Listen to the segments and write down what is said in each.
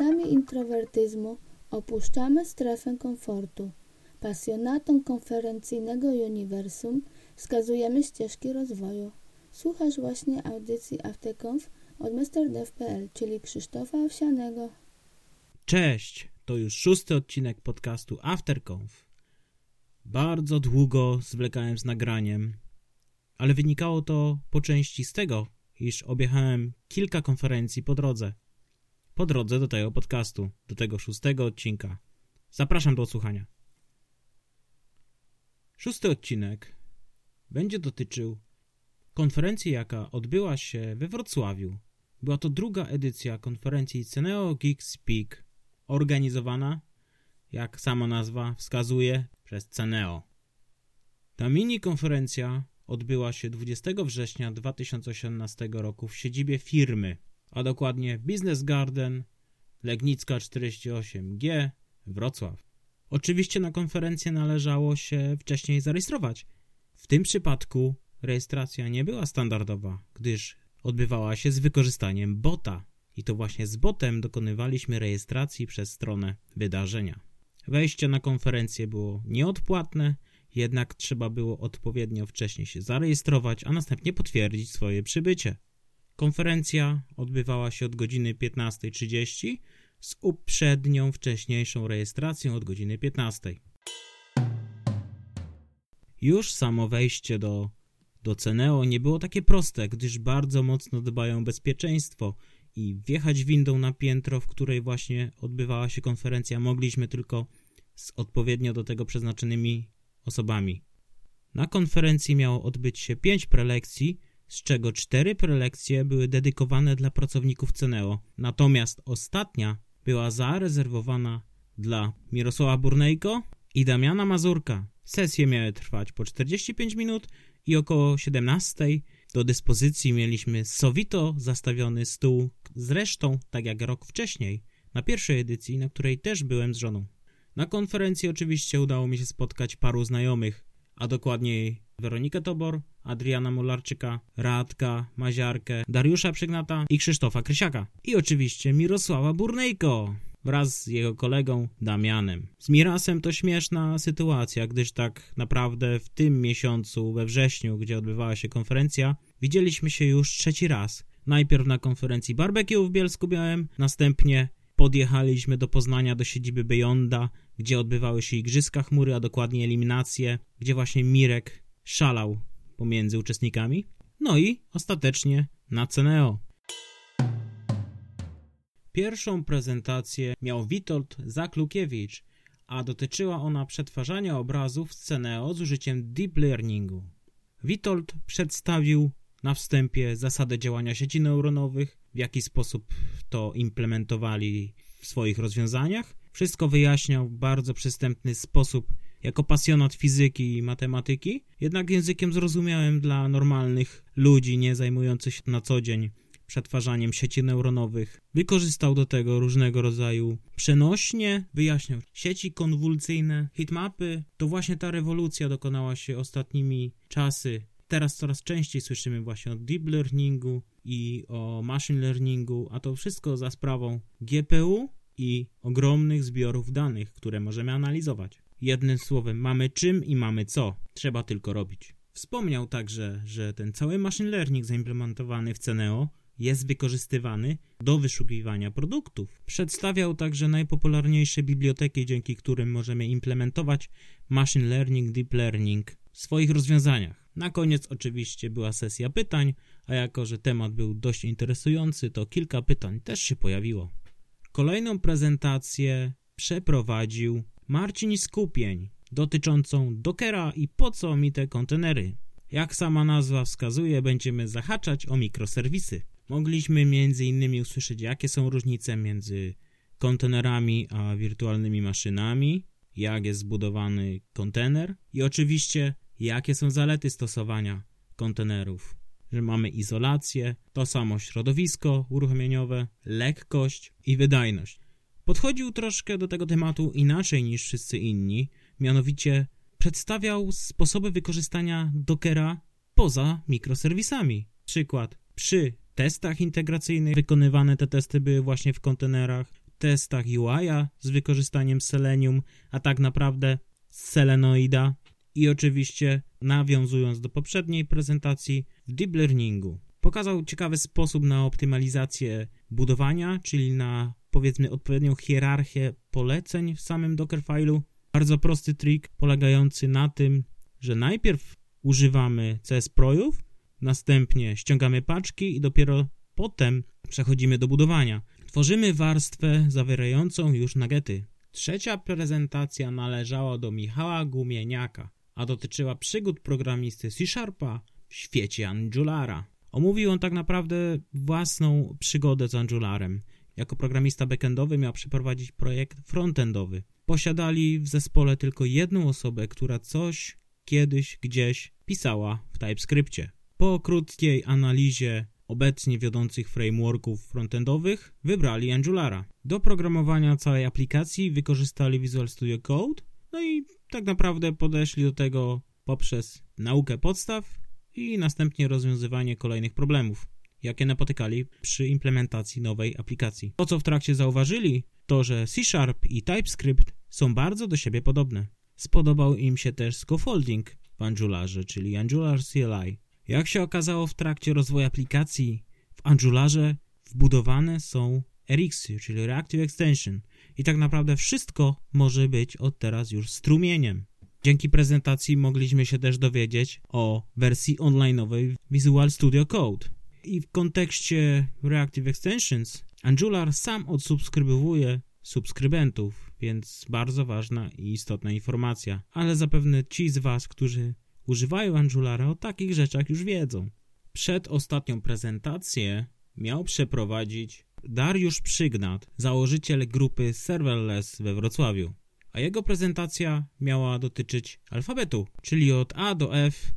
miłośnicami introwertyzmu opuszczamy strefę komfortu. Pasjonatom konferencyjnego uniwersum wskazujemy ścieżki rozwoju. Słuchasz właśnie audycji Afterconf od MrDev.pl, czyli Krzysztofa Owsianego. Cześć, to już szósty odcinek podcastu Afterconf. Bardzo długo zwlekałem z nagraniem, ale wynikało to po części z tego, iż objechałem kilka konferencji po drodze. Po drodze do tego podcastu, do tego szóstego odcinka. Zapraszam do odsłuchania. Szósty odcinek będzie dotyczył konferencji, jaka odbyła się we Wrocławiu. Była to druga edycja konferencji Ceneo Geek Speak, organizowana, jak sama nazwa wskazuje, przez Ceneo. Ta mini konferencja odbyła się 20 września 2018 roku w siedzibie firmy, a dokładnie Business Garden, Legnicka 48G, Wrocław. Oczywiście na konferencję należało się wcześniej zarejestrować. W tym przypadku rejestracja nie była standardowa, gdyż odbywała się z wykorzystaniem bota. I to właśnie z botem dokonywaliśmy rejestracji przez stronę wydarzenia. Wejście na konferencję było nieodpłatne, jednak trzeba było odpowiednio wcześniej się zarejestrować, a następnie potwierdzić swoje przybycie. Konferencja odbywała się od godziny 15.30 z uprzednią wcześniejszą rejestracją od godziny 15. Już samo wejście do, do Ceneo nie było takie proste, gdyż bardzo mocno dbają o bezpieczeństwo i wjechać windą na piętro, w której właśnie odbywała się konferencja, mogliśmy tylko z odpowiednio do tego przeznaczonymi osobami. Na konferencji miało odbyć się pięć prelekcji, z czego cztery prelekcje były dedykowane dla pracowników Ceneo, natomiast ostatnia była zarezerwowana dla Mirosława Burnejko i Damiana Mazurka. Sesje miały trwać po 45 minut i około 17 do dyspozycji mieliśmy sowito zastawiony stół, zresztą tak jak rok wcześniej, na pierwszej edycji, na której też byłem z żoną. Na konferencji oczywiście udało mi się spotkać paru znajomych, a dokładniej Weronikę Tobor, Adriana Mularczyka, Radka Maziarkę, Dariusza Przygnata i Krzysztofa Krysiaka. I oczywiście Mirosława Burnejko wraz z jego kolegą Damianem. Z Mirasem to śmieszna sytuacja, gdyż tak naprawdę w tym miesiącu, we wrześniu, gdzie odbywała się konferencja, widzieliśmy się już trzeci raz. Najpierw na konferencji barbecue w Bielsku Białym, następnie podjechaliśmy do Poznania, do siedziby Beyonda, gdzie odbywały się Igrzyska Chmury, a dokładnie eliminacje, gdzie właśnie Mirek szalał pomiędzy uczestnikami. No i ostatecznie na Ceneo. Pierwszą prezentację miał Witold Zaklukiewicz, a dotyczyła ona przetwarzania obrazów z Ceneo z użyciem deep learningu. Witold przedstawił na wstępie zasady działania sieci neuronowych, w jaki sposób to implementowali w swoich rozwiązaniach. Wszystko wyjaśniał w bardzo przystępny sposób jako pasjonat fizyki i matematyki, jednak językiem zrozumiałym dla normalnych ludzi nie zajmujących się na co dzień przetwarzaniem sieci neuronowych. Wykorzystał do tego różnego rodzaju przenośnie, wyjaśniał sieci konwulsyjne, hitmapy. To właśnie ta rewolucja dokonała się ostatnimi czasy. Teraz coraz częściej słyszymy właśnie o deep learningu i o machine learningu, a to wszystko za sprawą GPU i ogromnych zbiorów danych, które możemy analizować. Jednym słowem, mamy czym i mamy co, trzeba tylko robić. Wspomniał także, że ten cały machine learning zaimplementowany w Ceneo jest wykorzystywany do wyszukiwania produktów. Przedstawiał także najpopularniejsze biblioteki, dzięki którym możemy implementować machine learning, deep learning w swoich rozwiązaniach. Na koniec oczywiście była sesja pytań, a jako że temat był dość interesujący, to kilka pytań też się pojawiło. Kolejną prezentację przeprowadził Marcin Skupień dotyczącą Dockera i po co mi te kontenery. Jak sama nazwa wskazuje, będziemy zahaczać o mikroserwisy. Mogliśmy m.in. usłyszeć, jakie są różnice między kontenerami a wirtualnymi maszynami, jak jest zbudowany kontener i oczywiście jakie są zalety stosowania kontenerów. Że mamy izolację, to samo środowisko uruchomieniowe, lekkość i wydajność. Podchodził troszkę do tego tematu inaczej niż wszyscy inni, mianowicie przedstawiał sposoby wykorzystania Dockera poza mikroserwisami. Przykład, przy testach integracyjnych wykonywane te testy były właśnie w kontenerach, testach UI-a z wykorzystaniem Selenium, a tak naprawdę Selenoida i oczywiście nawiązując do poprzedniej prezentacji w deep learningu. Pokazał ciekawy sposób na optymalizację budowania, czyli na powiedzmy odpowiednią hierarchię poleceń w samym Dockerfile'u. Bardzo prosty trik polegający na tym, że najpierw używamy CSProjów, następnie ściągamy paczki i dopiero potem przechodzimy do budowania. Tworzymy warstwę zawierającą już nuggety. Trzecia prezentacja należała do Michała Gumieniaka, a dotyczyła przygód programisty C-Sharpa w świecie Angulara. Omówił on tak naprawdę własną przygodę z Angularem. Jako programista backendowy miał przeprowadzić projekt frontendowy. Posiadali w zespole tylko jedną osobę, która coś kiedyś gdzieś pisała w TypeScriptie. Po krótkiej analizie obecnie wiodących frameworków frontendowych wybrali Angulara. Do programowania całej aplikacji wykorzystali Visual Studio Code, no i tak naprawdę podeszli do tego poprzez naukę podstaw i następnie rozwiązywanie kolejnych problemów, jakie napotykali przy implementacji nowej aplikacji. To, co w trakcie zauważyli, to że C Sharp i TypeScript są bardzo do siebie podobne. Spodobał im się też scaffolding w Angularze, czyli Angular CLI. Jak się okazało w trakcie rozwoju aplikacji, w Angularze wbudowane są RX, czyli Reactive Extension i tak naprawdę wszystko może być od teraz już strumieniem. Dzięki prezentacji mogliśmy się też dowiedzieć o wersji online'owej Visual Studio Code. I w kontekście Reactive Extensions Angular sam odsubskrybowuje subskrybentów, więc bardzo ważna i istotna informacja. Ale zapewne ci z Was, którzy używają Angulara, o takich rzeczach już wiedzą. Przed ostatnią prezentację miał przeprowadzić Dariusz Przygnat, założyciel grupy Serverless we Wrocławiu. A jego prezentacja miała dotyczyć alfabetu, czyli od A do F,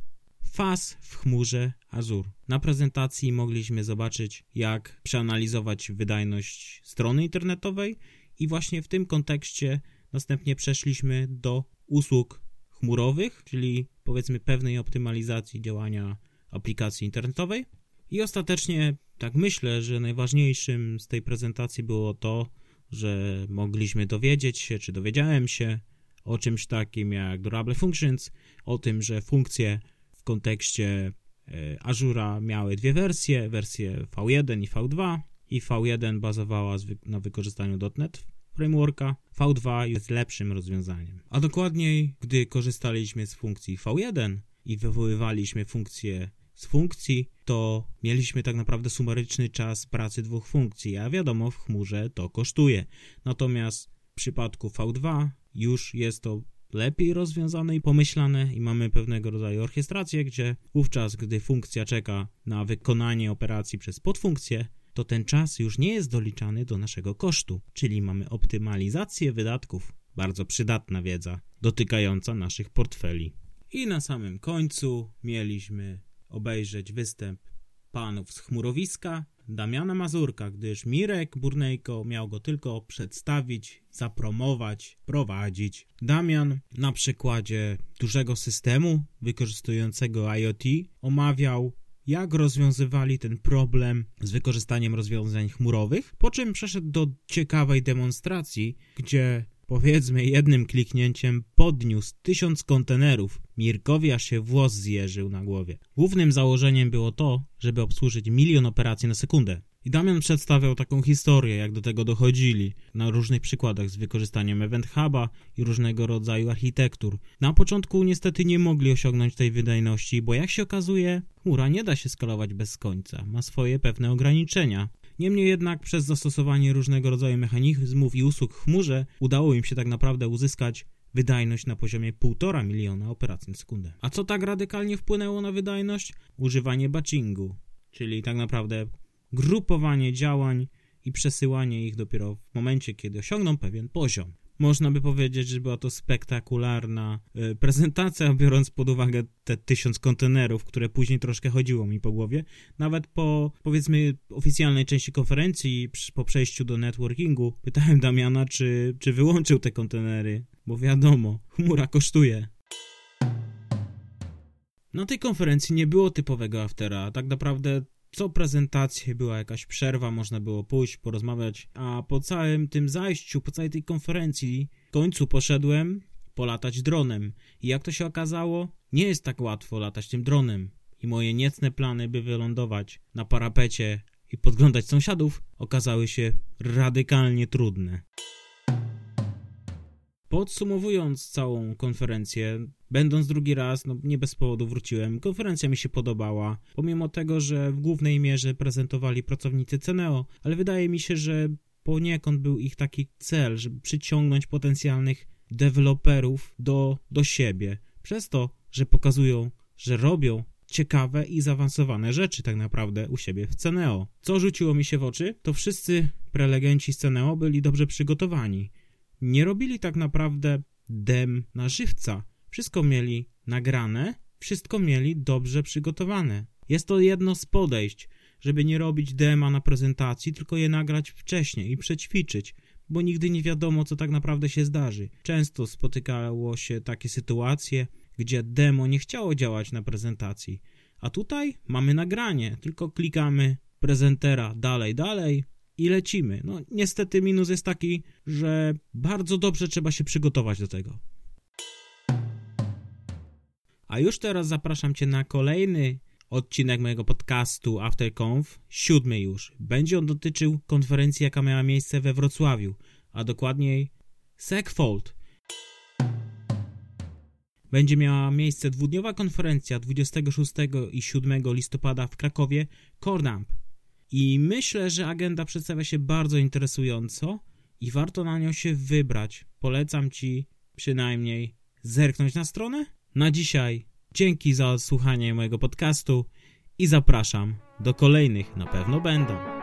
faz w chmurze Azure. Na prezentacji mogliśmy zobaczyć, jak przeanalizować wydajność strony internetowej i właśnie w tym kontekście następnie przeszliśmy do usług chmurowych, czyli powiedzmy pewnej optymalizacji działania aplikacji internetowej. I ostatecznie, tak myślę, że najważniejszym z tej prezentacji było to, że mogliśmy dowiedzieć się, czy dowiedziałem się o czymś takim jak Durable Functions, o tym, że funkcje kontekście e, Azura miały dwie wersje, wersję V1 i V2 i V1 bazowała na wykorzystaniu .NET frameworka, V2 jest lepszym rozwiązaniem. A dokładniej, gdy korzystaliśmy z funkcji V1 i wywoływaliśmy funkcję z funkcji, to mieliśmy tak naprawdę sumaryczny czas pracy dwóch funkcji, a wiadomo, w chmurze to kosztuje. Natomiast w przypadku V2 już jest to lepiej rozwiązane i pomyślane i mamy pewnego rodzaju orkiestrację, gdzie wówczas, gdy funkcja czeka na wykonanie operacji przez podfunkcję, to ten czas już nie jest doliczany do naszego kosztu, czyli mamy optymalizację wydatków. Bardzo przydatna wiedza dotykająca naszych portfeli. I na samym końcu mieliśmy obejrzeć występ panów z chmurowiska Damiana Mazurka, gdyż Mirek Burnejko miał go tylko przedstawić, zapromować, prowadzić. Damian na przykładzie dużego systemu wykorzystującego IoT omawiał jak rozwiązywali ten problem z wykorzystaniem rozwiązań chmurowych, po czym przeszedł do ciekawej demonstracji, gdzie powiedzmy jednym kliknięciem podniósł tysiąc kontenerów. Mirkowi aż się włos zjeżył na głowie. Głównym założeniem było to, żeby obsłużyć milion operacji na sekundę. I Damian przedstawiał taką historię, jak do tego dochodzili, na różnych przykładach z wykorzystaniem Event Huba i różnego rodzaju architektur. Na początku niestety nie mogli osiągnąć tej wydajności, bo jak się okazuje, chmura nie da się skalować bez końca, ma swoje pewne ograniczenia. Niemniej jednak przez zastosowanie różnego rodzaju mechanizmów i usług w chmurze udało im się tak naprawdę uzyskać wydajność na poziomie 1,5 miliona operacji na sekundę. A co tak radykalnie wpłynęło na wydajność? Używanie batchingu, czyli tak naprawdę grupowanie działań i przesyłanie ich dopiero w momencie, kiedy osiągną pewien poziom. Można by powiedzieć, że była to spektakularna y, prezentacja, biorąc pod uwagę te tysiąc kontenerów, które później troszkę chodziło mi po głowie. Nawet po, powiedzmy, oficjalnej części konferencji, po przejściu do networkingu, pytałem Damiana, czy, czy wyłączył te kontenery, bo wiadomo, chmura kosztuje. Na tej konferencji nie było typowego aftera, tak naprawdę co prezentację była jakaś przerwa, można było pójść, porozmawiać, a po całym tym zajściu, po całej tej konferencji, w końcu poszedłem polatać dronem. I jak to się okazało, nie jest tak łatwo latać tym dronem. I moje niecne plany, by wylądować na parapecie i podglądać sąsiadów, okazały się radykalnie trudne. Podsumowując całą konferencję, będąc drugi raz, no nie bez powodu wróciłem, konferencja mi się podobała, pomimo tego, że w głównej mierze prezentowali pracownicy Ceneo, ale wydaje mi się, że poniekąd był ich taki cel, żeby przyciągnąć potencjalnych deweloperów do, do siebie, przez to, że pokazują, że robią ciekawe i zaawansowane rzeczy tak naprawdę u siebie w Ceneo. Co rzuciło mi się w oczy, to wszyscy prelegenci z Ceneo byli dobrze przygotowani nie robili tak naprawdę dem na żywca. Wszystko mieli nagrane, wszystko mieli dobrze przygotowane. Jest to jedno z podejść, żeby nie robić dema na prezentacji, tylko je nagrać wcześniej i przećwiczyć, bo nigdy nie wiadomo, co tak naprawdę się zdarzy. Często spotykało się takie sytuacje, gdzie demo nie chciało działać na prezentacji, a tutaj mamy nagranie, tylko klikamy prezentera dalej, dalej, i lecimy. No niestety minus jest taki, że bardzo dobrze trzeba się przygotować do tego. A już teraz zapraszam Cię na kolejny odcinek mojego podcastu AfterConf, siódmy już. Będzie on dotyczył konferencji, jaka miała miejsce we Wrocławiu, a dokładniej SecFold. Będzie miała miejsce dwudniowa konferencja 26 i 7 listopada w Krakowie Cordamp. I myślę, że agenda przedstawia się bardzo interesująco i warto na nią się wybrać. Polecam Ci przynajmniej zerknąć na stronę. Na dzisiaj dzięki za słuchanie mojego podcastu i zapraszam do kolejnych, na pewno będą.